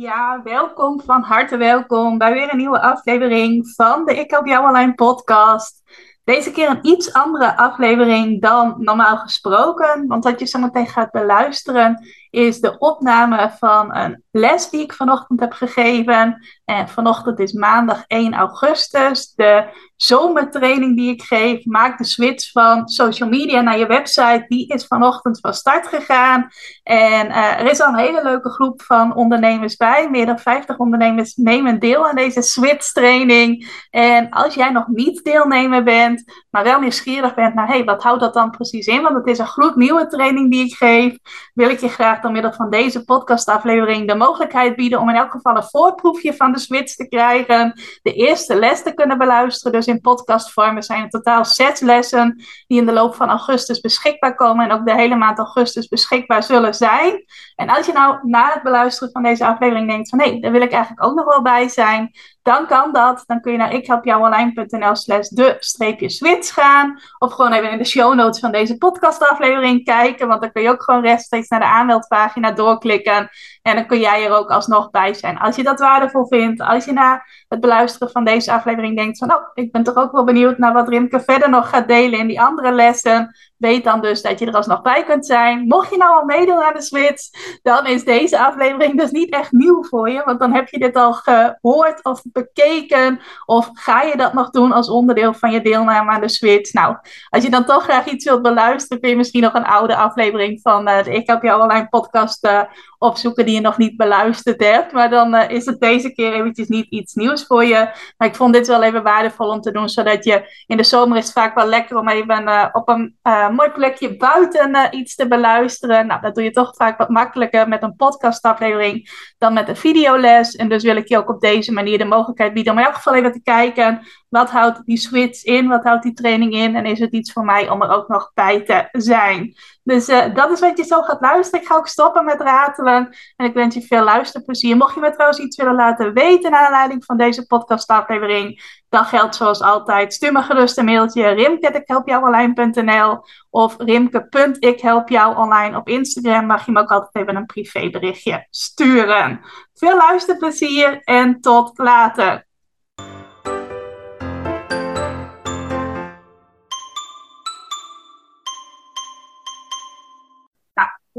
Ja, welkom, van harte welkom bij weer een nieuwe aflevering van de Ik Help Jou Online podcast. Deze keer een iets andere aflevering dan normaal gesproken, want wat je zo meteen gaat beluisteren is de opname van een les die ik vanochtend heb gegeven. En vanochtend is maandag 1 augustus. De zomertraining die ik geef, maak de switch van social media naar je website, die is vanochtend van start gegaan. En uh, er is al een hele leuke groep van ondernemers bij. Meer dan 50 ondernemers nemen deel aan deze switch training. En als jij nog niet deelnemer bent, maar wel nieuwsgierig bent naar, hey, wat houdt dat dan precies in? Want het is een gloednieuwe training die ik geef. Wil ik je graag door middel van deze podcastaflevering de mogelijkheid bieden om in elk geval een voorproefje van de switch te krijgen. De eerste les te kunnen beluisteren. Dus in podcastvorm. Er zijn in totaal zes lessen die in de loop van augustus beschikbaar komen. En ook de hele maand augustus beschikbaar zullen zijn. En als je nou na het beluisteren van deze aflevering denkt van hé, daar wil ik eigenlijk ook nog wel bij zijn dan kan dat. Dan kun je naar ikhelpjouonline.nl slash de streepje switch gaan. Of gewoon even in de show notes van deze podcastaflevering kijken. Want dan kun je ook gewoon rechtstreeks naar de aanmeldpagina doorklikken. En dan kun jij er ook alsnog bij zijn. Als je dat waardevol vindt. Als je na het beluisteren van deze aflevering denkt van... Oh, ik ben toch ook wel benieuwd naar wat Rimke verder nog gaat delen in die andere lessen. Weet dan dus dat je er alsnog bij kunt zijn. Mocht je nou al meedoen aan de switch, dan is deze aflevering dus niet echt nieuw voor je. Want dan heb je dit al gehoord of bekeken. Of ga je dat nog doen als onderdeel van je deelname aan de switch? Nou, als je dan toch graag iets wilt beluisteren, kun je misschien nog een oude aflevering van uh, de Ik heb jou online podcast uh, opzoeken die nog niet beluisterd hebt. Maar dan uh, is het deze keer eventjes niet iets nieuws voor je. Maar ik vond dit wel even waardevol om te doen, zodat je in de zomer is vaak wel lekker om even op een mooi plekje buiten iets te beluisteren. Nou, dat doe je toch vaak wat makkelijker met een podcastaflevering dan met een videoles. En dus wil ik je ook op deze manier de mogelijkheid bieden om in elk geval even te kijken. Wat houdt die switch in? Wat houdt die training in? En is het iets voor mij om er ook nog bij te zijn? Dus uh, dat is wat je zo gaat luisteren. Ik ga ook stoppen met ratelen. En ik wens je veel luisterplezier. Mocht je me trouwens iets willen laten weten naar aanleiding van deze podcastaflevering, dan geldt zoals altijd. Stuur me gerust een mailtje. rimke.ikhelpjouonline.nl of rimke.ikhelpjouonline op Instagram. Mag je me ook altijd even een privéberichtje sturen. Veel luisterplezier en tot later.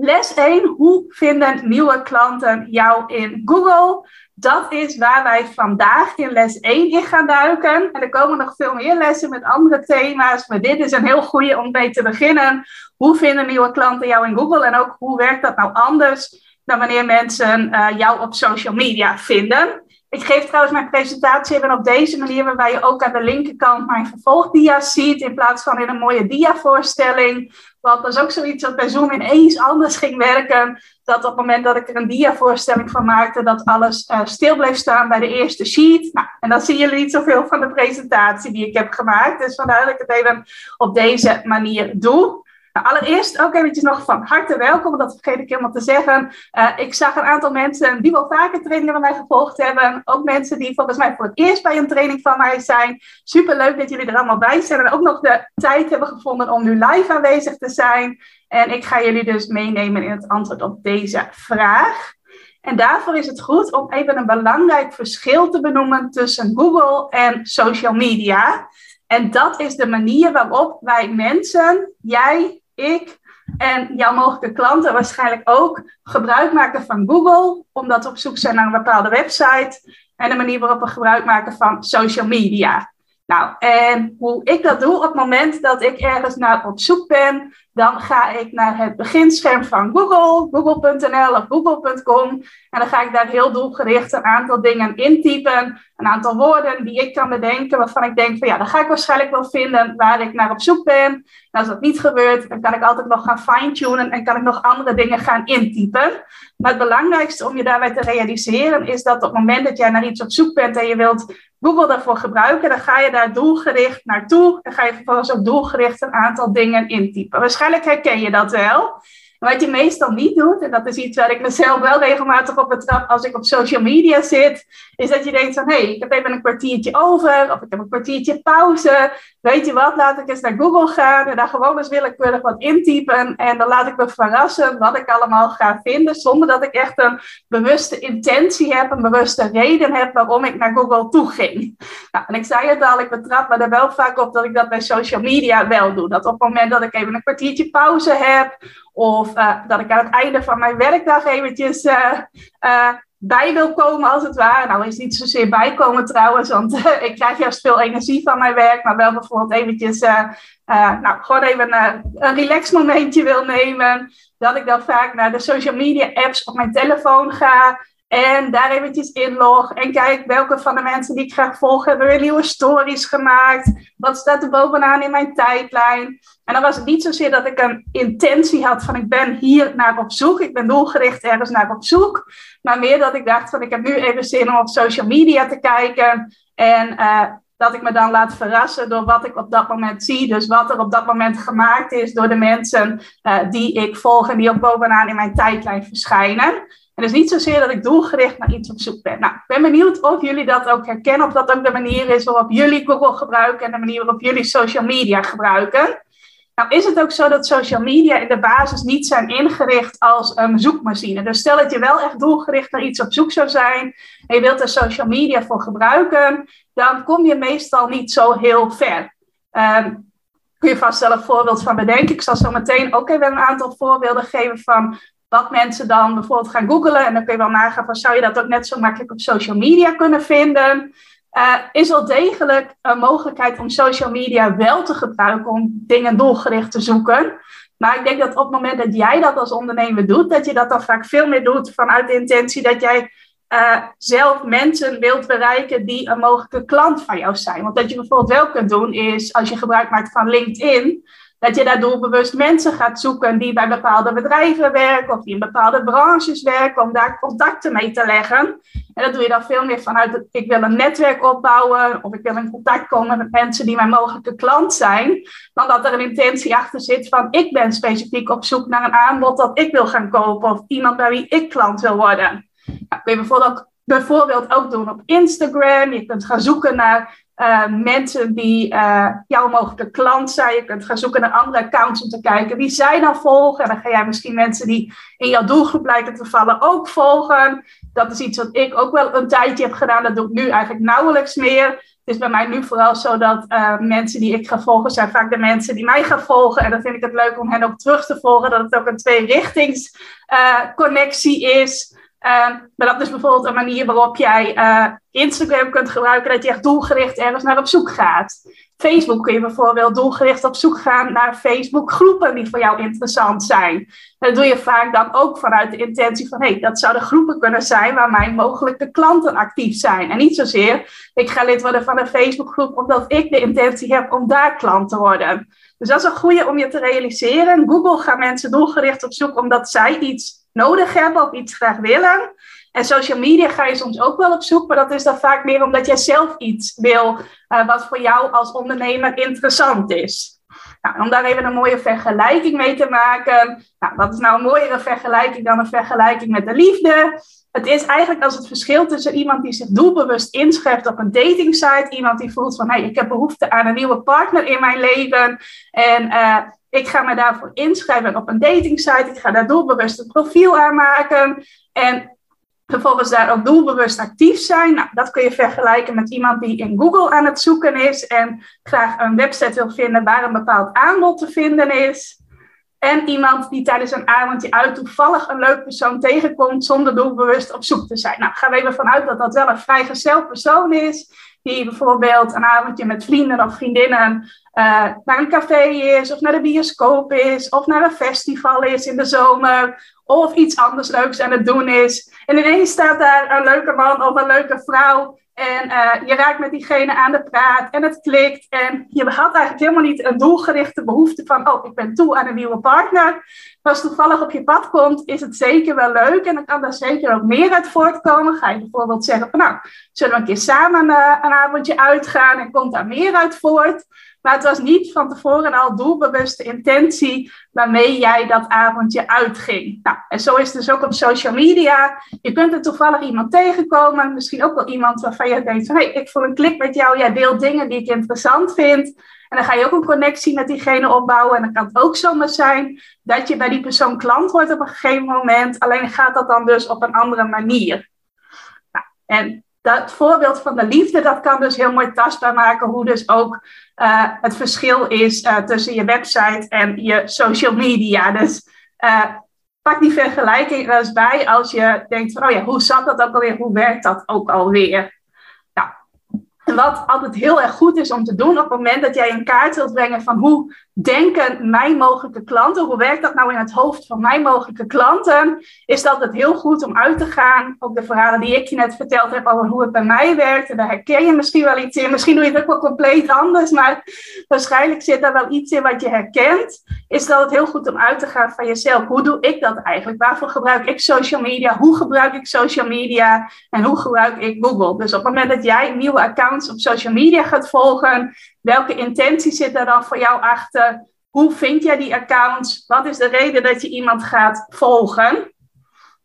Les 1, hoe vinden nieuwe klanten jou in Google? Dat is waar wij vandaag in les 1 in gaan duiken. En er komen nog veel meer lessen met andere thema's. Maar dit is een heel goede om mee te beginnen. Hoe vinden nieuwe klanten jou in Google? En ook hoe werkt dat nou anders dan wanneer mensen uh, jou op social media vinden? Ik geef trouwens mijn presentatie even op deze manier, waarbij je ook aan de linkerkant mijn vervolgdia's ziet, in plaats van in een mooie dia-voorstelling. Want dat is ook zoiets dat bij Zoom ineens anders ging werken. Dat op het moment dat ik er een dia-voorstelling van maakte, dat alles uh, stil bleef staan bij de eerste sheet. Nou, en dan zien jullie niet zoveel van de presentatie die ik heb gemaakt. Dus vandaar dat ik het even op deze manier doe. Nou, allereerst ook eventjes nog van harte welkom, dat vergeet ik helemaal te zeggen. Uh, ik zag een aantal mensen die wel vaker trainingen van mij gevolgd hebben. Ook mensen die volgens mij voor het eerst bij een training van mij zijn. Super leuk dat jullie er allemaal bij zijn en ook nog de tijd hebben gevonden om nu live aanwezig te zijn. En ik ga jullie dus meenemen in het antwoord op deze vraag. En daarvoor is het goed om even een belangrijk verschil te benoemen tussen Google en social media. En dat is de manier waarop wij mensen, jij, ik en jouw mogelijke klanten waarschijnlijk ook gebruik maken van Google, omdat we op zoek zijn naar een bepaalde website. En de manier waarop we gebruik maken van social media. Nou, en hoe ik dat doe op het moment dat ik ergens naar op zoek ben, dan ga ik naar het beginscherm van Google, google.nl of google.com. En dan ga ik daar heel doelgericht een aantal dingen intypen. Een aantal woorden die ik kan bedenken, waarvan ik denk van ja, dan ga ik waarschijnlijk wel vinden waar ik naar op zoek ben. En als dat niet gebeurt, dan kan ik altijd nog gaan fine-tunen en kan ik nog andere dingen gaan intypen. Maar het belangrijkste om je daarbij te realiseren is dat op het moment dat jij naar iets op zoek bent en je wilt Google daarvoor gebruiken, dan ga je daar doelgericht naartoe. En ga je vervolgens ook doelgericht een aantal dingen intypen. Waarschijnlijk herken je dat wel. Wat je meestal niet doet, en dat is iets waar ik mezelf wel regelmatig op betrap als ik op social media zit, is dat je denkt van, hé, hey, ik heb even een kwartiertje over, of ik heb een kwartiertje pauze. Weet je wat, laat ik eens naar Google gaan en daar gewoon eens willekeurig wat intypen. En dan laat ik me verrassen wat ik allemaal ga vinden, zonder dat ik echt een bewuste intentie heb, een bewuste reden heb waarom ik naar Google toe ging. Nou, en ik zei het al, ik betrap me er wel vaak op dat ik dat bij social media wel doe. Dat op het moment dat ik even een kwartiertje pauze heb, of uh, dat ik aan het einde van mijn werkdag eventjes uh, uh, bij wil komen, als het ware. Nou, is niet zozeer bijkomen trouwens, want ik krijg juist veel energie van mijn werk. Maar wel bijvoorbeeld eventjes, nou, gewoon even een relax momentje wil nemen. Dat ik dan vaak naar de social media apps op mijn telefoon ga. En daar eventjes inlog en kijk welke van de mensen die ik graag volg hebben weer nieuwe stories gemaakt. Wat staat er bovenaan in mijn tijdlijn? En dan was het niet zozeer dat ik een intentie had van ik ben hier naar op zoek. Ik ben doelgericht ergens naar op zoek. Maar meer dat ik dacht van ik heb nu even zin om op social media te kijken. En uh, dat ik me dan laat verrassen door wat ik op dat moment zie. Dus wat er op dat moment gemaakt is door de mensen uh, die ik volg en die ook bovenaan in mijn tijdlijn verschijnen. En dus niet zozeer dat ik doelgericht naar iets op zoek ben. Nou, ik ben benieuwd of jullie dat ook herkennen, of dat ook de manier is waarop jullie Google gebruiken en de manier waarop jullie social media gebruiken. Nou is het ook zo dat social media in de basis niet zijn ingericht als een zoekmachine. Dus stel dat je wel echt doelgericht naar iets op zoek zou zijn en je wilt er social media voor gebruiken, dan kom je meestal niet zo heel ver. Um, kun je vast wel een voorbeeld van bedenken. Ik zal zo meteen ook even een aantal voorbeelden geven van wat mensen dan bijvoorbeeld gaan googlen. En dan kun je wel nagaan van zou je dat ook net zo makkelijk op social media kunnen vinden. Uh, is wel degelijk een mogelijkheid om social media wel te gebruiken om dingen doelgericht te zoeken. Maar ik denk dat op het moment dat jij dat als ondernemer doet, dat je dat dan vaak veel meer doet vanuit de intentie dat jij uh, zelf mensen wilt bereiken die een mogelijke klant van jou zijn. Want wat je bijvoorbeeld wel kunt doen is, als je gebruik maakt van LinkedIn, dat je daar doelbewust mensen gaat zoeken die bij bepaalde bedrijven werken of die in bepaalde branches werken, om daar contacten mee te leggen. En dat doe je dan veel meer vanuit, ik wil een netwerk opbouwen of ik wil in contact komen met mensen die mijn mogelijke klant zijn, dan dat er een intentie achter zit van, ik ben specifiek op zoek naar een aanbod dat ik wil gaan kopen of iemand bij wie ik klant wil worden. Nou, kun je bijvoorbeeld bijvoorbeeld ook doen op Instagram. Je kunt gaan zoeken naar uh, mensen die uh, jouw mogelijke klant zijn. Je kunt gaan zoeken naar andere accounts om te kijken wie zij dan volgen. En dan ga jij misschien mensen die in jouw doelgroep lijken te vallen ook volgen. Dat is iets wat ik ook wel een tijdje heb gedaan. Dat doe ik nu eigenlijk nauwelijks meer. Het is bij mij nu vooral zo dat uh, mensen die ik ga volgen, zijn vaak de mensen die mij gaan volgen. En dan vind ik het leuk om hen ook terug te volgen. Dat het ook een tweerichtings connectie is. Uh, maar dat is bijvoorbeeld een manier waarop jij uh, Instagram kunt gebruiken, dat je echt doelgericht ergens naar op zoek gaat. Facebook kun je bijvoorbeeld doelgericht op zoek gaan naar Facebook groepen die voor jou interessant zijn. En dat doe je vaak dan ook vanuit de intentie van, hé, hey, dat zouden groepen kunnen zijn waar mijn mogelijke klanten actief zijn. En niet zozeer, ik ga lid worden van een Facebookgroep omdat ik de intentie heb om daar klant te worden. Dus dat is een goede om je te realiseren. Google gaat mensen doelgericht op zoek omdat zij iets nodig hebben of iets graag willen. En social media ga je soms ook wel op zoek, maar dat is dan vaak meer omdat jij zelf iets wil uh, wat voor jou als ondernemer interessant is. Nou, om daar even een mooie vergelijking mee te maken. Nou, wat is nou een mooiere vergelijking dan een vergelijking met de liefde? Het is eigenlijk als het verschil tussen iemand die zich doelbewust inschrijft op een datingsite, iemand die voelt van hey, ik heb behoefte aan een nieuwe partner in mijn leven en uh, ik ga me daarvoor inschrijven op een datingsite. Ik ga daar doelbewust een profiel aanmaken. En vervolgens daar ook doelbewust actief zijn. Nou, dat kun je vergelijken met iemand die in Google aan het zoeken is en graag een website wil vinden waar een bepaald aanbod te vinden is. En iemand die tijdens een avondje uit toevallig een leuk persoon tegenkomt zonder doelbewust op zoek te zijn. Nou, gaan we even vanuit dat dat wel een vrijgezel persoon is die bijvoorbeeld een avondje met vrienden of vriendinnen uh, naar een café is, of naar de bioscoop is, of naar een festival is in de zomer, of iets anders leuks aan het doen is. En ineens staat daar een leuke man of een leuke vrouw en uh, je raakt met diegene aan de praat en het klikt. En je had eigenlijk helemaal niet een doelgerichte behoefte van, oh, ik ben toe aan een nieuwe partner. Maar als toevallig op je pad komt, is het zeker wel leuk. En dan kan daar zeker ook meer uit voortkomen. Ga je bijvoorbeeld zeggen van, nou, zullen we een keer samen uh, een avondje uitgaan en komt daar meer uit voort. Maar het was niet van tevoren al doelbewuste intentie waarmee jij dat avondje uitging. Nou, en zo is het dus ook op social media. Je kunt er toevallig iemand tegenkomen, misschien ook wel iemand waarvan je denkt van hey, ik voel een klik met jou, jij deelt dingen die ik interessant vind. En dan ga je ook een connectie met diegene opbouwen. En dan kan het ook zomaar zijn dat je bij die persoon klant wordt op een gegeven moment. Alleen gaat dat dan dus op een andere manier. Nou, en dat voorbeeld van de liefde, dat kan dus heel mooi tastbaar maken hoe dus ook uh, het verschil is uh, tussen je website en je social media. Dus uh, pak die vergelijking er eens bij als je denkt van, oh ja, hoe zat dat ook alweer? Hoe werkt dat ook alweer? En wat altijd heel erg goed is om te doen op het moment dat jij een kaart wilt brengen van hoe denken mijn mogelijke klanten, hoe werkt dat nou in het hoofd van mijn mogelijke klanten, is dat het heel goed om uit te gaan. Ook de verhalen die ik je net verteld heb over hoe het bij mij werkt, en daar herken je misschien wel iets in. Misschien doe je het ook wel compleet anders, maar waarschijnlijk zit daar wel iets in wat je herkent. Is dat het heel goed om uit te gaan van jezelf. Hoe doe ik dat eigenlijk? Waarvoor gebruik ik social media? Hoe gebruik ik social media? En hoe gebruik ik Google? Dus op het moment dat jij nieuwe accounts op social media gaat volgen, welke intentie zit er dan voor jou achter? Hoe vind jij die accounts? Wat is de reden dat je iemand gaat volgen?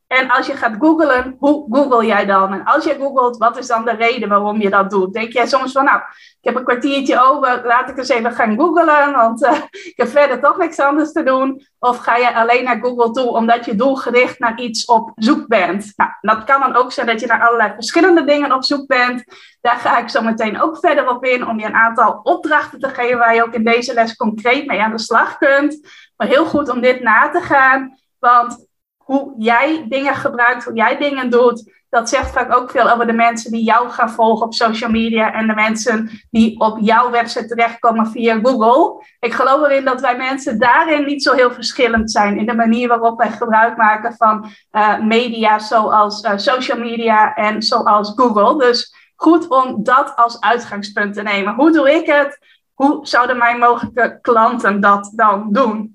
En als je gaat googlen, hoe google jij dan? En als je googelt, wat is dan de reden waarom je dat doet? Denk jij soms van, nou, ik heb een kwartiertje over, laat ik eens even gaan googlen, want uh, ik heb verder toch niks anders te doen. Of ga je alleen naar Google toe omdat je doelgericht naar iets op zoek bent? Nou, dat kan dan ook zijn dat je naar allerlei verschillende dingen op zoek bent. Daar ga ik zo meteen ook verder op in om je een aantal opdrachten te geven waar je ook in deze les concreet mee aan de slag kunt. Maar heel goed om dit na te gaan, want hoe jij dingen gebruikt, hoe jij dingen doet, dat zegt vaak ook veel over de mensen die jou gaan volgen op social media en de mensen die op jouw website terechtkomen via Google. Ik geloof erin dat wij mensen daarin niet zo heel verschillend zijn in de manier waarop wij gebruik maken van uh, media zoals uh, social media en zoals Google. Dus goed om dat als uitgangspunt te nemen. Hoe doe ik het? Hoe zouden mijn mogelijke klanten dat dan doen?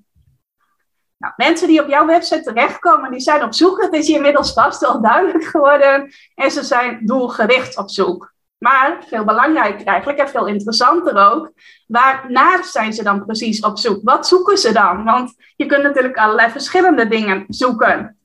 Nou, mensen die op jouw website terechtkomen, die zijn op zoek. Dat is je inmiddels vast wel duidelijk geworden. En ze zijn doelgericht op zoek. Maar veel belangrijker eigenlijk en veel interessanter ook, waarnaar zijn ze dan precies op zoek? Wat zoeken ze dan? Want je kunt natuurlijk allerlei verschillende dingen zoeken.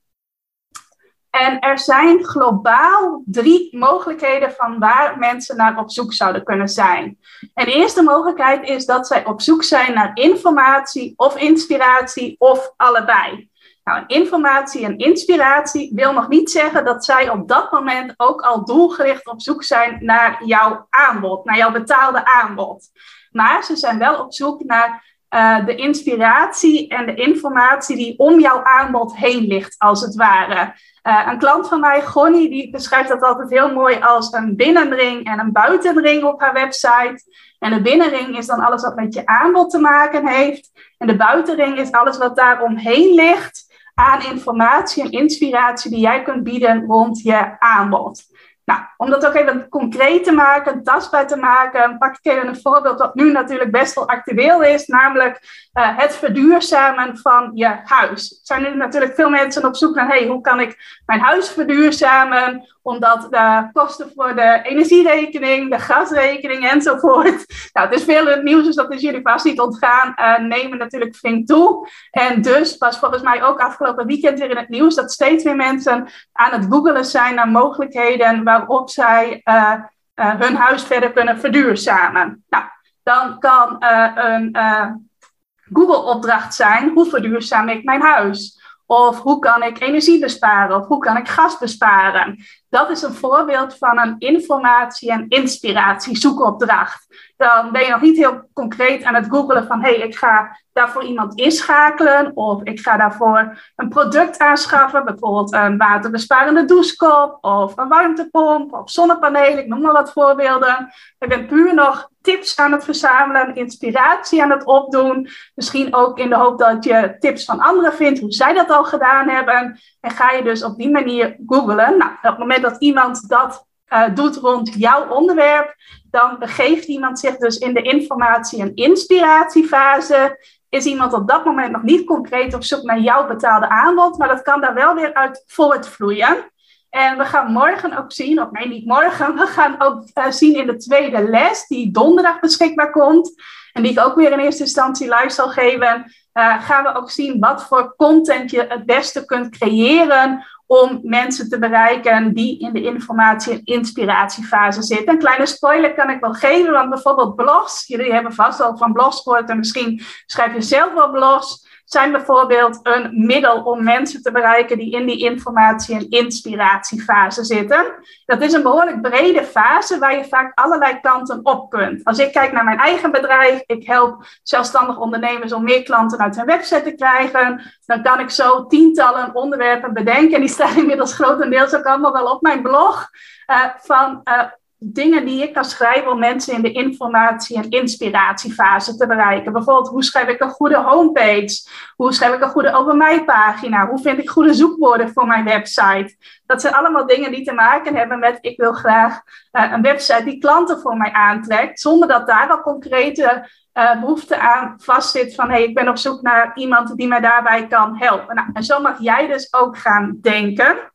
En er zijn globaal drie mogelijkheden van waar mensen naar op zoek zouden kunnen zijn. En de eerste mogelijkheid is dat zij op zoek zijn naar informatie of inspiratie of allebei. Nou, informatie en inspiratie wil nog niet zeggen dat zij op dat moment ook al doelgericht op zoek zijn naar jouw aanbod, naar jouw betaalde aanbod. Maar ze zijn wel op zoek naar uh, de inspiratie en de informatie die om jouw aanbod heen ligt, als het ware. Uh, een klant van mij, Gonnie, die beschrijft dat altijd heel mooi als een binnenring en een buitenring op haar website. En de binnenring is dan alles wat met je aanbod te maken heeft. En de buitenring is alles wat daar omheen ligt aan informatie en inspiratie die jij kunt bieden rond je aanbod. Nou, om dat ook even concreet te maken, tastbaar te maken, pak ik even een voorbeeld wat nu natuurlijk best wel actueel is, namelijk uh, het verduurzamen van je huis. Er zijn nu natuurlijk veel mensen op zoek naar, hey, hoe kan ik mijn huis verduurzamen? Omdat de kosten voor de energierekening, de gasrekening enzovoort, nou, het is veel het nieuws, dus dat is jullie vast niet ontgaan, uh, nemen natuurlijk flink toe. En dus was volgens mij ook afgelopen weekend weer in het nieuws dat steeds meer mensen aan het googelen zijn naar mogelijkheden waarop zij uh, uh, hun huis verder kunnen verduurzamen. Nou, dan kan uh, een Google-opdracht zijn: hoe verduurzaam ik mijn huis? Of hoe kan ik energie besparen? Of hoe kan ik gas besparen? Dat is een voorbeeld van een informatie- en inspiratiezoekopdracht. Dan ben je nog niet heel concreet aan het googelen van hey, ik ga daarvoor iemand inschakelen of ik ga daarvoor een product aanschaffen, bijvoorbeeld een waterbesparende douchekop of een warmtepomp of zonnepanelen, ik noem maar wat voorbeelden. Ik ben puur nog tips aan het verzamelen, inspiratie aan het opdoen. Misschien ook in de hoop dat je tips van anderen vindt, hoe zij dat al gedaan hebben. En ga je dus op die manier googlen. Nou, op het moment dat iemand dat uh, doet rond jouw onderwerp, dan begeeft iemand zich dus in de informatie- en inspiratiefase. Is iemand op dat moment nog niet concreet op zoek naar jouw betaalde aanbod, maar dat kan daar wel weer uit voortvloeien. En we gaan morgen ook zien, of nee, niet morgen, we gaan ook uh, zien in de tweede les, die donderdag beschikbaar komt. En die ik ook weer in eerste instantie live zal geven. Uh, gaan we ook zien wat voor content je het beste kunt creëren om mensen te bereiken die in de informatie- en inspiratiefase zitten. Een kleine spoiler kan ik wel geven, want bijvoorbeeld blogs, jullie hebben vast al van blogs gehoord en misschien schrijf je zelf wel blogs zijn bijvoorbeeld een middel om mensen te bereiken die in die informatie- en inspiratiefase zitten. Dat is een behoorlijk brede fase waar je vaak allerlei kanten op kunt. Als ik kijk naar mijn eigen bedrijf, ik help zelfstandig ondernemers om meer klanten uit hun website te krijgen, dan kan ik zo tientallen onderwerpen bedenken. En die staan inmiddels grotendeels ook allemaal wel op mijn blog. Uh, van uh, dingen die ik kan schrijven om mensen in de informatie- en inspiratiefase te bereiken. Bijvoorbeeld, hoe schrijf ik een goede homepage? Hoe schrijf ik een goede over mij pagina? Hoe vind ik goede zoekwoorden voor mijn website? Dat zijn allemaal dingen die te maken hebben met ik wil graag uh, een website die klanten voor mij aantrekt, zonder dat daar al concrete uh, behoefte aan vastzit van hey, ik ben op zoek naar iemand die mij daarbij kan helpen. Nou, en zo mag jij dus ook gaan denken.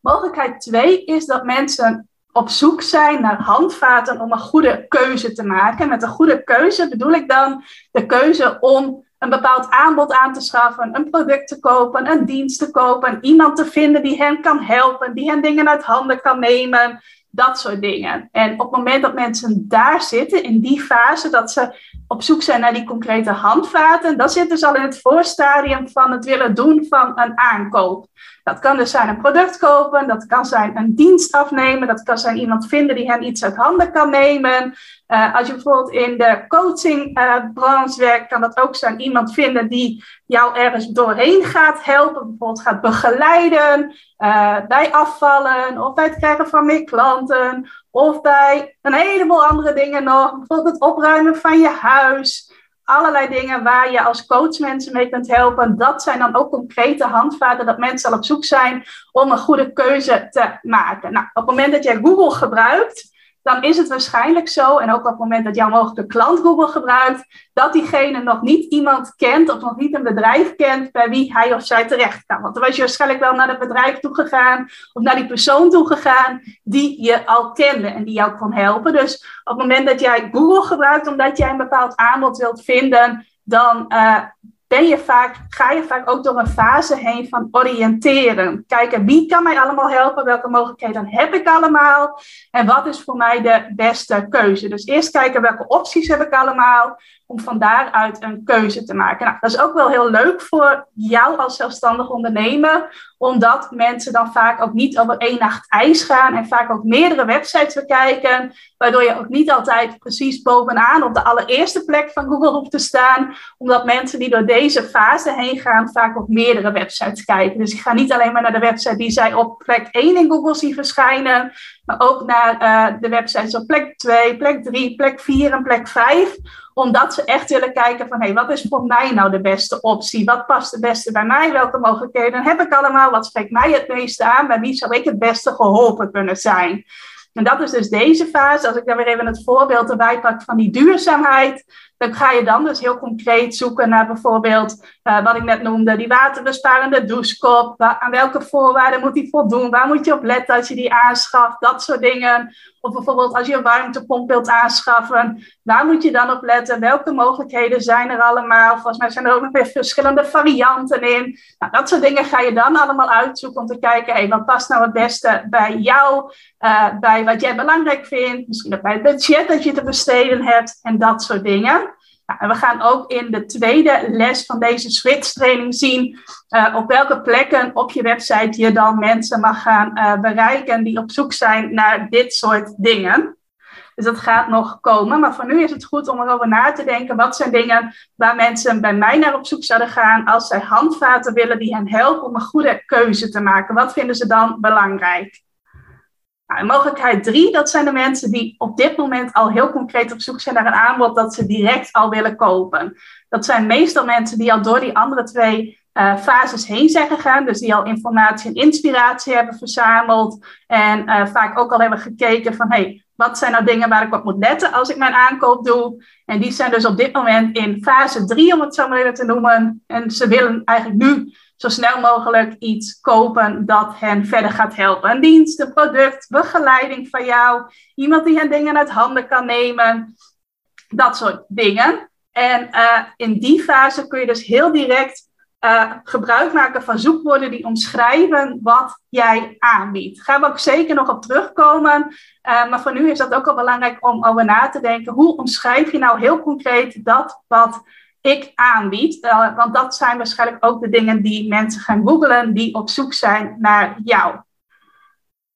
Mogelijkheid 2 is dat mensen op zoek zijn naar handvaten om een goede keuze te maken. Met een goede keuze bedoel ik dan de keuze om een bepaald aanbod aan te schaffen, een product te kopen, een dienst te kopen, iemand te vinden die hen kan helpen, die hen dingen uit handen kan nemen, dat soort dingen. En op het moment dat mensen daar zitten, in die fase, dat ze op zoek zijn naar die concrete handvaten, dan zitten ze al in het voorstadium van het willen doen van een aankoop. Dat kan dus zijn een product kopen, dat kan zijn een dienst afnemen, dat kan zijn iemand vinden die hen iets uit handen kan nemen. Uh, als je bijvoorbeeld in de coachingbranche uh, werkt, kan dat ook zijn iemand vinden die jou ergens doorheen gaat helpen, bijvoorbeeld gaat begeleiden uh, bij afvallen of bij het krijgen van meer klanten of bij een heleboel andere dingen nog, bijvoorbeeld het opruimen van je huis allerlei dingen waar je als coach mensen mee kunt helpen. Dat zijn dan ook concrete handvaten dat mensen al op zoek zijn om een goede keuze te maken. Nou, op het moment dat jij Google gebruikt, dan is het waarschijnlijk zo, en ook op het moment dat jouw mogelijke klant Google gebruikt, dat diegene nog niet iemand kent of nog niet een bedrijf kent bij wie hij of zij terecht kan. Want dan was je waarschijnlijk wel naar het bedrijf toe gegaan of naar die persoon toe gegaan die je al kende en die jou kon helpen. Dus op het moment dat jij Google gebruikt omdat jij een bepaald aanbod wilt vinden, dan uh, ben je vaak, ga je vaak ook door een fase heen van oriënteren. Kijken wie kan mij allemaal helpen, welke mogelijkheden heb ik allemaal en wat is voor mij de beste keuze. Dus eerst kijken welke opties heb ik allemaal om van daaruit een keuze te maken. Nou, dat is ook wel heel leuk voor jou als zelfstandig ondernemer, omdat mensen dan vaak ook niet over één nacht ijs gaan en vaak ook meerdere websites bekijken, waardoor je ook niet altijd precies bovenaan op de allereerste plek van Google hoeft te staan, omdat mensen die door deze fase heen gaan vaak op meerdere websites kijken. Dus ik ga niet alleen maar naar de website die zij op plek 1 in Google zien verschijnen, maar ook naar uh, de websites op plek 2, plek 3, plek 4 en plek 5 omdat ze echt willen kijken van, hé, hey, wat is voor mij nou de beste optie? Wat past het beste bij mij? Welke mogelijkheden heb ik allemaal? Wat spreekt mij het meeste aan? Bij wie zou ik het beste geholpen kunnen zijn? En dat is dus deze fase. Als ik dan weer even het voorbeeld erbij pak van die duurzaamheid, dan ga je dan dus heel concreet zoeken naar bijvoorbeeld uh, wat ik net noemde, die waterbesparende douchekop. Aan welke voorwaarden moet die voldoen? Waar moet je op letten als je die aanschaft? Dat soort dingen. Of bijvoorbeeld als je een warmtepomp wilt aanschaffen, waar moet je dan op letten? Welke mogelijkheden zijn er allemaal? Volgens mij zijn er ook nog weer verschillende varianten in. Nou, dat soort dingen ga je dan allemaal uitzoeken om te kijken, hey, wat past nou het beste bij jou, uh, bij wat jij belangrijk vindt, misschien ook bij het budget dat je te besteden hebt en dat soort dingen. En we gaan ook in de tweede les van deze switch training zien uh, op welke plekken op je website je dan mensen mag gaan uh, bereiken die op zoek zijn naar dit soort dingen. Dus dat gaat nog komen. Maar voor nu is het goed om erover na te denken. Wat zijn dingen waar mensen bij mij naar op zoek zouden gaan als zij handvaten willen die hen helpen om een goede keuze te maken? Wat vinden ze dan belangrijk? Nou, mogelijkheid drie, dat zijn de mensen die op dit moment al heel concreet op zoek zijn naar een aanbod dat ze direct al willen kopen. Dat zijn meestal mensen die al door die andere twee uh, fases heen zijn gegaan. Dus die al informatie en inspiratie hebben verzameld. En uh, vaak ook al hebben gekeken van hey, wat zijn nou dingen waar ik op moet letten als ik mijn aankoop doe. En die zijn dus op dit moment in fase 3, om het zo maar even te noemen. En ze willen eigenlijk nu zo snel mogelijk iets kopen dat hen verder gaat helpen. Een dienst, een product, begeleiding van jou, iemand die hen dingen uit handen kan nemen, dat soort dingen. En uh, in die fase kun je dus heel direct uh, gebruik maken van zoekwoorden die omschrijven wat jij aanbiedt. Gaan we ook zeker nog op terugkomen. Uh, maar voor nu is dat ook al belangrijk om over na te denken. Hoe omschrijf je nou heel concreet dat wat ik aanbied? Uh, want dat zijn waarschijnlijk ook de dingen die mensen gaan googlen die op zoek zijn naar jou.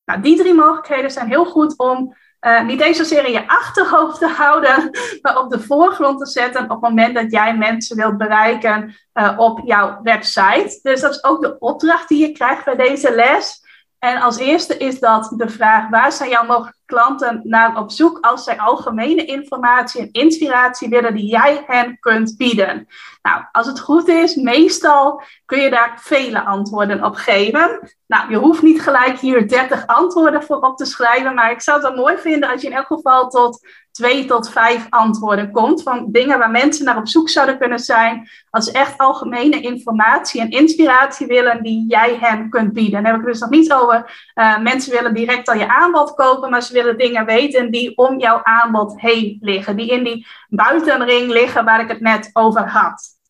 Nou, die drie mogelijkheden zijn heel goed om uh, niet eens zozeer in je achterhoofd te houden, maar op de voorgrond te zetten op het moment dat jij mensen wilt bereiken uh, op jouw website. Dus dat is ook de opdracht die je krijgt bij deze les. En als eerste is dat de vraag: waar zijn jouw mogelijke klanten naar op zoek als zij algemene informatie en inspiratie willen die jij hen kunt bieden? Nou, als het goed is, meestal kun je daar vele antwoorden op geven. Nou, je hoeft niet gelijk hier 30 antwoorden voor op te schrijven, maar ik zou het wel mooi vinden als je in elk geval tot twee tot vijf antwoorden komt van dingen waar mensen naar op zoek zouden kunnen zijn als echt algemene informatie en inspiratie willen die jij hen kunt bieden. Dan heb ik dus nog niet over uh, mensen willen direct al je aanbod kopen, maar ze willen dingen weten die om jouw aanbod heen liggen, die in die buitenring liggen waar ik het net over had.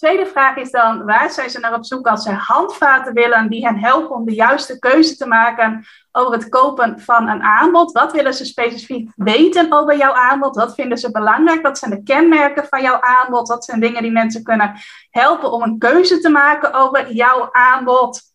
Tweede vraag is dan, waar zijn ze naar op zoek als ze handvaten willen die hen helpen om de juiste keuze te maken over het kopen van een aanbod? Wat willen ze specifiek weten over jouw aanbod? Wat vinden ze belangrijk? Wat zijn de kenmerken van jouw aanbod? Wat zijn dingen die mensen kunnen helpen om een keuze te maken over jouw aanbod?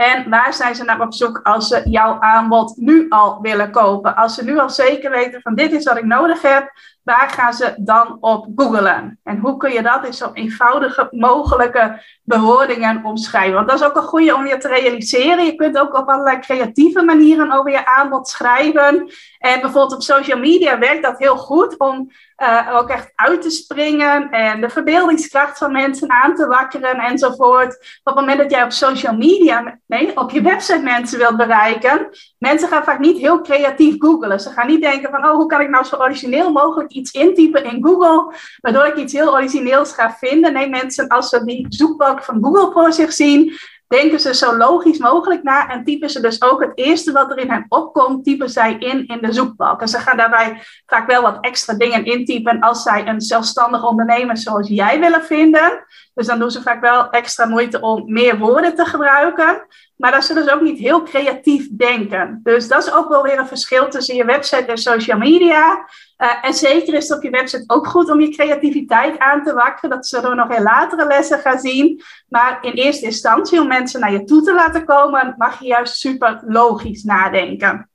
En waar zijn ze naar op zoek als ze jouw aanbod nu al willen kopen? Als ze nu al zeker weten van dit is wat ik nodig heb, waar gaan ze dan op googlen? En hoe kun je dat in zo eenvoudige mogelijke bewoordingen omschrijven? Want dat is ook een goede om je te realiseren. Je kunt ook op allerlei creatieve manieren over je aanbod schrijven. En bijvoorbeeld op social media werkt dat heel goed om uh, ook echt uit te springen en de verbeeldingskracht van mensen aan te wakkeren enzovoort. Op het moment dat jij op social media, nee, op je website mensen wilt bereiken, mensen gaan vaak niet heel creatief googlen. Ze gaan niet denken van, oh, hoe kan ik nou zo origineel mogelijk iets intypen in Google, waardoor ik iets heel origineels ga vinden. Nee, mensen, als ze die zoekbalk van Google voor zich zien, denken ze zo logisch mogelijk na en typen ze dus ook het eerste wat er in hen opkomt, typen zij in in de zoekbalk. En ze gaan daarbij vaak wel wat extra dingen intypen als zij een zelfstandig ondernemer zoals jij willen vinden. Dus dan doen ze vaak wel extra moeite om meer woorden te gebruiken. Maar dan zullen ze ook niet heel creatief denken. Dus dat is ook wel weer een verschil tussen je website en social media. Uh, en zeker is het op je website ook goed om je creativiteit aan te wakkeren. Dat zullen we nog in latere lessen gaan zien. Maar in eerste instantie, om mensen naar je toe te laten komen, mag je juist super logisch nadenken.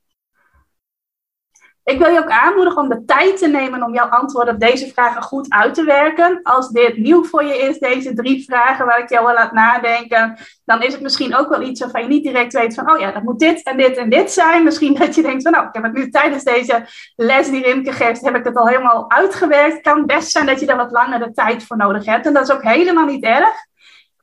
Ik wil je ook aanmoedigen om de tijd te nemen om jouw antwoorden op deze vragen goed uit te werken. Als dit nieuw voor je is, deze drie vragen waar ik jou wil laat nadenken, dan is het misschien ook wel iets waarvan je niet direct weet van, oh ja, dat moet dit en dit en dit zijn. Misschien dat je denkt van, nou, ik heb het nu tijdens deze les die Rimke geeft, heb ik het al helemaal uitgewerkt. Het kan best zijn dat je daar wat langer de tijd voor nodig hebt. En dat is ook helemaal niet erg.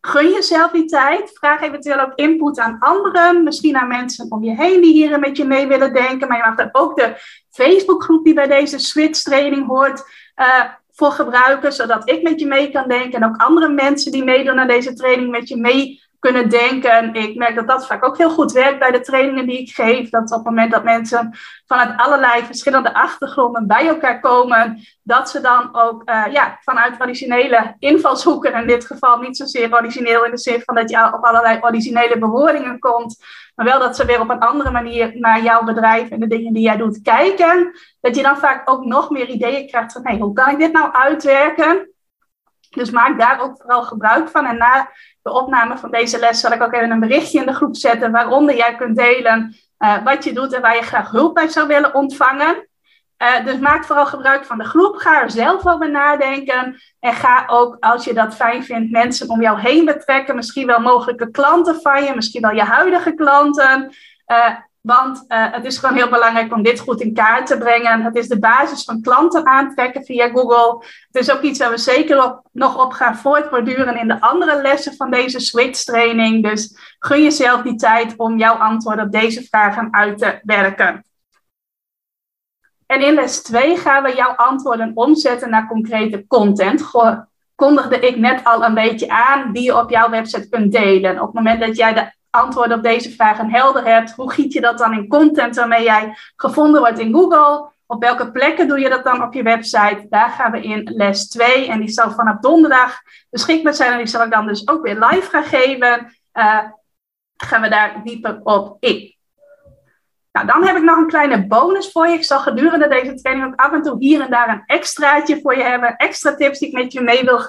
Gun jezelf die tijd. Vraag eventueel ook input aan anderen. Misschien aan mensen om je heen die hier met je mee willen denken. Maar je mag er ook de Facebookgroep die bij deze Switch training hoort uh, voor gebruiken. Zodat ik met je mee kan denken. En ook andere mensen die meedoen aan deze training met je mee kunnen denken. Ik merk dat dat vaak ook heel goed werkt bij de trainingen die ik geef. Dat op het moment dat mensen vanuit allerlei verschillende achtergronden bij elkaar komen, dat ze dan ook uh, ja, vanuit originele invalshoeken, in dit geval niet zozeer origineel in de zin van dat je op allerlei originele bewoordingen komt, maar wel dat ze weer op een andere manier naar jouw bedrijf en de dingen die jij doet kijken, dat je dan vaak ook nog meer ideeën krijgt van, hey, hoe kan ik dit nou uitwerken? Dus maak daar ook vooral gebruik van. En na de opname van deze les zal ik ook even een berichtje in de groep zetten waaronder jij kunt delen uh, wat je doet en waar je graag hulp bij zou willen ontvangen. Uh, dus maak vooral gebruik van de groep. Ga er zelf over nadenken. En ga ook, als je dat fijn vindt, mensen om jou heen betrekken. Misschien wel mogelijke klanten van je, misschien wel je huidige klanten. Uh, want uh, het is gewoon heel belangrijk om dit goed in kaart te brengen. Het is de basis van klanten aantrekken via Google. Het is ook iets waar we zeker op, nog op gaan voortborduren in de andere lessen van deze Switch training. Dus gun jezelf die tijd om jouw antwoorden op deze vragen uit te werken. En in les 2 gaan we jouw antwoorden omzetten naar concrete content. kondigde ik net al een beetje aan, die je op jouw website kunt delen. Op het moment dat jij de antwoorden op deze vragen helder hebt, hoe giet je dat dan in content waarmee jij gevonden wordt in Google? Op welke plekken doe je dat dan op je website? Daar gaan we in les 2 en die zal vanaf donderdag beschikbaar zijn en die zal ik dan dus ook weer live gaan geven. Uh, gaan we daar dieper op in. Nou, dan heb ik nog een kleine bonus voor je. Ik zal gedurende deze training ook af en toe hier en daar een extraatje voor je hebben. Extra tips die ik met je mee wil,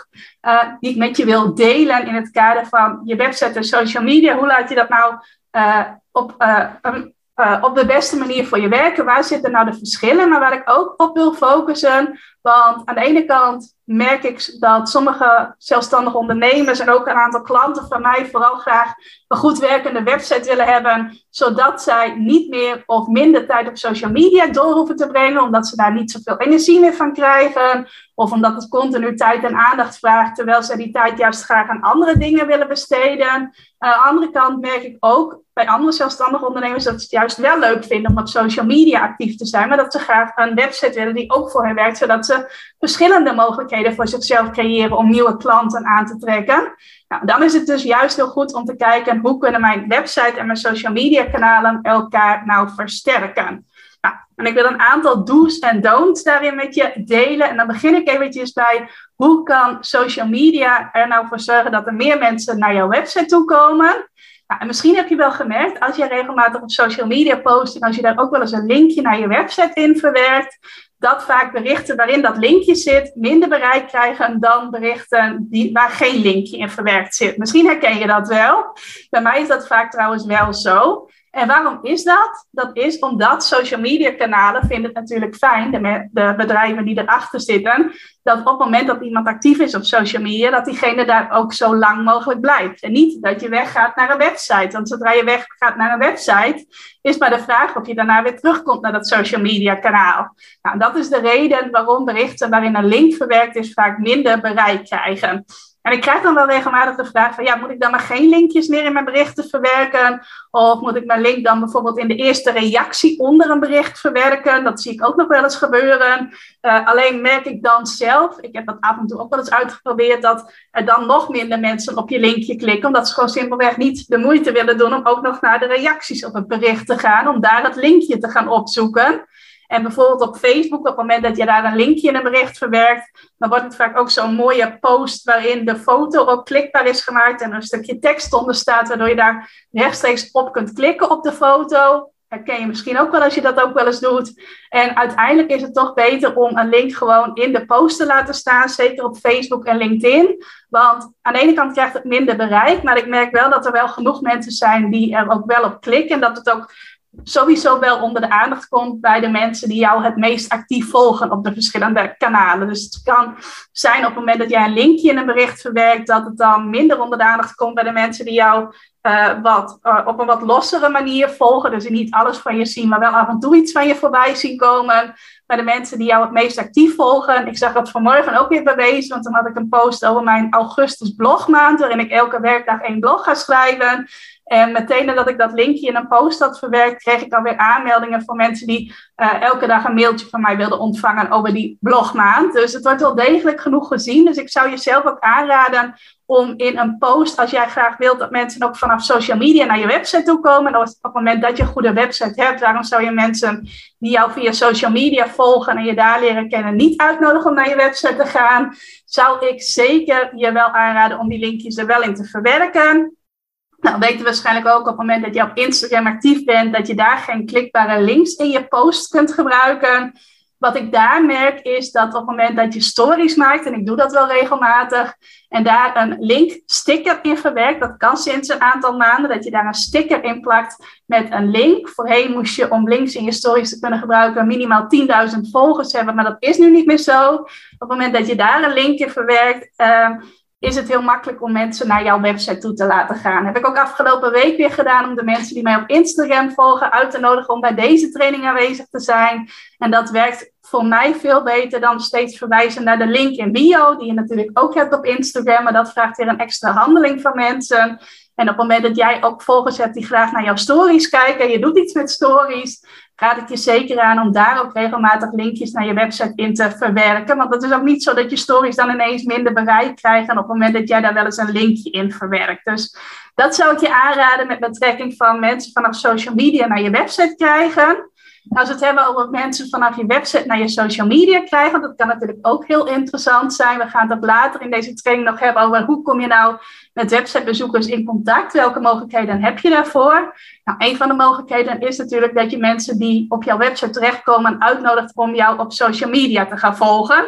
uh, die ik met je wil delen in het kader van je website en social media. Hoe laat je dat nou uh, op, uh, op de beste manier voor je werken? Waar zitten nou de verschillen? Maar waar ik ook op wil focussen. Want aan de ene kant merk ik dat sommige zelfstandige ondernemers en ook een aantal klanten van mij vooral graag een goed werkende website willen hebben, zodat zij niet meer of minder tijd op social media door hoeven te brengen, omdat ze daar niet zoveel energie meer van krijgen, of omdat het continu tijd en aandacht vraagt, terwijl ze die tijd juist graag aan andere dingen willen besteden. Aan de andere kant merk ik ook bij andere zelfstandige ondernemers dat ze het juist wel leuk vinden om op social media actief te zijn, maar dat ze graag een website willen die ook voor hen werkt, zodat ze verschillende mogelijkheden voor zichzelf creëren om nieuwe klanten aan te trekken. Nou, dan is het dus juist heel goed om te kijken hoe kunnen mijn website en mijn social media kanalen elkaar nou versterken. Nou, en ik wil een aantal do's en don'ts daarin met je delen. En dan begin ik eventjes bij hoe kan social media er nou voor zorgen dat er meer mensen naar jouw website toe komen. Nou, en misschien heb je wel gemerkt, als je regelmatig op social media post en als je daar ook wel eens een linkje naar je website in verwerkt, dat vaak berichten waarin dat linkje zit minder bereik krijgen dan berichten die, waar geen linkje in verwerkt zit. Misschien herken je dat wel. Bij mij is dat vaak trouwens wel zo. En waarom is dat? Dat is omdat social media kanalen vinden het natuurlijk fijn, de, bedrijven die erachter zitten, dat op het moment dat iemand actief is op social media, dat diegene daar ook zo lang mogelijk blijft. En niet dat je weggaat naar een website. Want zodra je weggaat naar een website, is maar de vraag of je daarna weer terugkomt naar dat social media kanaal. Nou, dat is de reden waarom berichten waarin een link verwerkt is vaak minder bereik krijgen. En ik krijg dan wel regelmatig de vraag van, ja, moet ik dan maar geen linkjes meer in mijn berichten verwerken? Of moet ik mijn link dan bijvoorbeeld in de eerste reactie onder een bericht verwerken? Dat zie ik ook nog wel eens gebeuren. Uh, alleen merk ik dan zelf, ik heb dat af en toe ook wel eens uitgeprobeerd, dat er dan nog minder mensen op je linkje klikken, omdat ze gewoon simpelweg niet de moeite willen doen om ook nog naar de reacties op het bericht te gaan, om daar het linkje te gaan opzoeken. En bijvoorbeeld op Facebook, op het moment dat je daar een linkje in een bericht verwerkt, dan wordt het vaak ook zo'n mooie post waarin de foto ook klikbaar is gemaakt en een stukje tekst onder staat, waardoor je daar rechtstreeks op kunt klikken op de foto. Herken je misschien ook wel als je dat ook wel eens doet. En uiteindelijk is het toch beter om een link gewoon in de post te laten staan, zeker op Facebook en LinkedIn. Want aan de ene kant krijgt het minder bereik, maar ik merk wel dat er wel genoeg mensen zijn die er ook wel op klikken en dat het ook sowieso wel onder de aandacht komt bij de mensen die jou het meest actief volgen op de verschillende kanalen. Dus het kan zijn op het moment dat jij een linkje in een bericht verwerkt, dat het dan minder onder de aandacht komt bij de mensen die jou uh, wat, uh, op een wat lossere manier volgen. Dus niet alles van je zien, maar wel af en toe iets van je voorbij zien komen. Bij de mensen die jou het meest actief volgen. Ik zag dat vanmorgen ook weer bewezen, want dan had ik een post over mijn augustus blogmaand, waarin ik elke werkdag één blog ga schrijven. En meteen nadat ik dat linkje in een post had verwerkt, kreeg ik alweer aanmeldingen van mensen die uh, elke dag een mailtje van mij wilden ontvangen over die blogmaand. Dus het wordt wel degelijk genoeg gezien. Dus ik zou jezelf ook aanraden om in een post, als jij graag wilt dat mensen ook vanaf social media naar je website toe komen, of op het moment dat je een goede website hebt, waarom zou je mensen die jou via social media volgen en je daar leren kennen niet uitnodigen om naar je website te gaan, zou ik zeker je wel aanraden om die linkjes er wel in te verwerken. Nou, weet je waarschijnlijk ook op het moment dat je op Instagram actief bent, dat je daar geen klikbare links in je post kunt gebruiken. Wat ik daar merk is dat op het moment dat je stories maakt, en ik doe dat wel regelmatig, en daar een link sticker in verwerkt, dat kan sinds een aantal maanden, dat je daar een sticker in plakt met een link. Voorheen moest je om links in je stories te kunnen gebruiken minimaal 10.000 volgers hebben, maar dat is nu niet meer zo. Op het moment dat je daar een link in verwerkt, uh, is het heel makkelijk om mensen naar jouw website toe te laten gaan. Heb ik ook afgelopen week weer gedaan om de mensen die mij op Instagram volgen uit te nodigen om bij deze training aanwezig te zijn. En dat werkt voor mij veel beter dan steeds verwijzen naar de link in bio, die je natuurlijk ook hebt op Instagram, maar dat vraagt weer een extra handeling van mensen. En op het moment dat jij ook volgers hebt die graag naar jouw stories kijken, je doet iets met stories, raad ik je zeker aan om daar ook regelmatig linkjes naar je website in te verwerken. Want het is ook niet zo dat je stories dan ineens minder bereik krijgen op het moment dat jij daar wel eens een linkje in verwerkt. Dus dat zou ik je aanraden met betrekking van mensen vanaf social media naar je website krijgen. Als we het hebben over mensen vanaf je website naar je social media krijgen, dat kan natuurlijk ook heel interessant zijn. We gaan ook later in deze training nog hebben over hoe kom je nou met websitebezoekers in contact? Welke mogelijkheden heb je daarvoor? Nou, een van de mogelijkheden is natuurlijk dat je mensen die op jouw website terechtkomen uitnodigt om jou op social media te gaan volgen.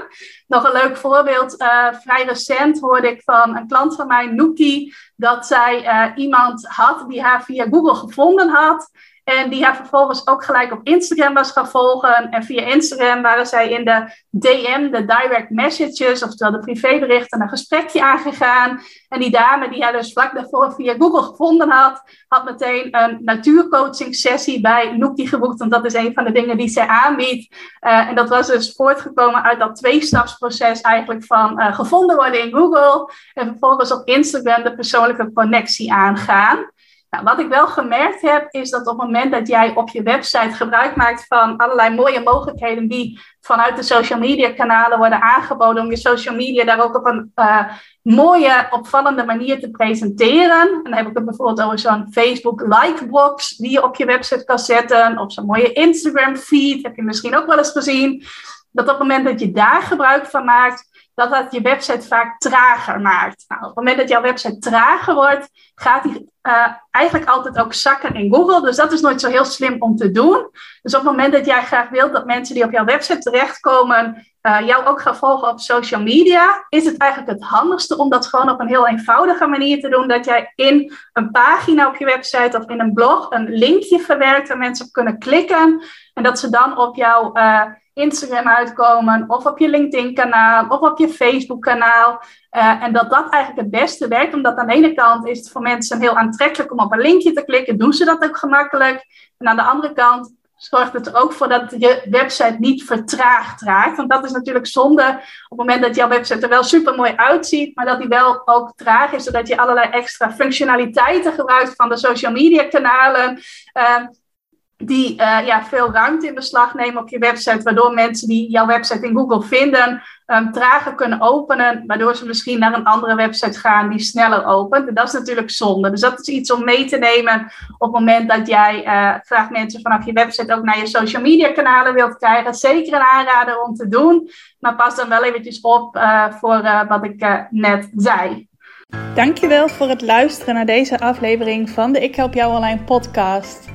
Nog een leuk voorbeeld. Uh, vrij recent hoorde ik van een klant van mij, Nookie, dat zij uh, iemand had die haar via Google gevonden had. En die haar vervolgens ook gelijk op Instagram was gaan volgen. En via Instagram waren zij in de DM, de direct messages, oftewel de privéberichten, een gesprekje aangegaan. En die dame die haar dus vlak daarvoor via Google gevonden had, had meteen een natuurcoaching sessie bij Nookie geboekt. Want dat is een van de dingen die zij aanbiedt. Uh, en dat was dus voortgekomen uit dat tweestapsproces eigenlijk van uh, gevonden worden in Google. En vervolgens op Instagram de persoonlijke connectie aangaan. Nou, wat ik wel gemerkt heb, is dat op het moment dat jij op je website gebruik maakt van allerlei mooie mogelijkheden die vanuit de social media kanalen worden aangeboden om je social media daar ook op een uh, mooie, opvallende manier te presenteren. En dan heb ik het bijvoorbeeld over zo'n Facebook likebox die je op je website kan zetten, of zo'n mooie Instagram feed, heb je misschien ook wel eens gezien. Dat op het moment dat je daar gebruik van maakt, dat dat je website vaak trager maakt. Nou, op het moment dat jouw website trager wordt, gaat die uh, eigenlijk altijd ook zakken in Google. Dus dat is nooit zo heel slim om te doen. Dus op het moment dat jij graag wilt dat mensen die op jouw website terechtkomen, uh, jou ook gaan volgen op social media, is het eigenlijk het handigste om dat gewoon op een heel eenvoudige manier te doen. Dat jij in een pagina op je website of in een blog een linkje verwerkt waar mensen op kunnen klikken. En dat ze dan op jouw uh, Instagram uitkomen, of op je LinkedIn-kanaal, of op je Facebook-kanaal. Uh, en dat dat eigenlijk het beste werkt, omdat aan de ene kant is het voor mensen heel aantrekkelijk om op een linkje te klikken, doen ze dat ook gemakkelijk. En aan de andere kant zorgt het er ook voor dat je website niet vertraagd raakt. Want dat is natuurlijk zonde op het moment dat jouw website er wel super mooi uitziet, maar dat die wel ook traag is, zodat je allerlei extra functionaliteiten gebruikt van de social media kanalen. Uh, die uh, ja, veel ruimte in beslag nemen op je website, waardoor mensen die jouw website in Google vinden, um, trager kunnen openen, waardoor ze misschien naar een andere website gaan die sneller opent. En dat is natuurlijk zonde. Dus dat is iets om mee te nemen op het moment dat jij uh, graag mensen vanaf je website ook naar je social media kanalen wilt krijgen. Zeker een aanrader om te doen, maar pas dan wel eventjes op uh, voor wat ik net zei. Dankjewel voor het luisteren naar deze aflevering van de Ik Help Jou Online podcast.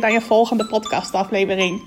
bij je volgende podcastaflevering.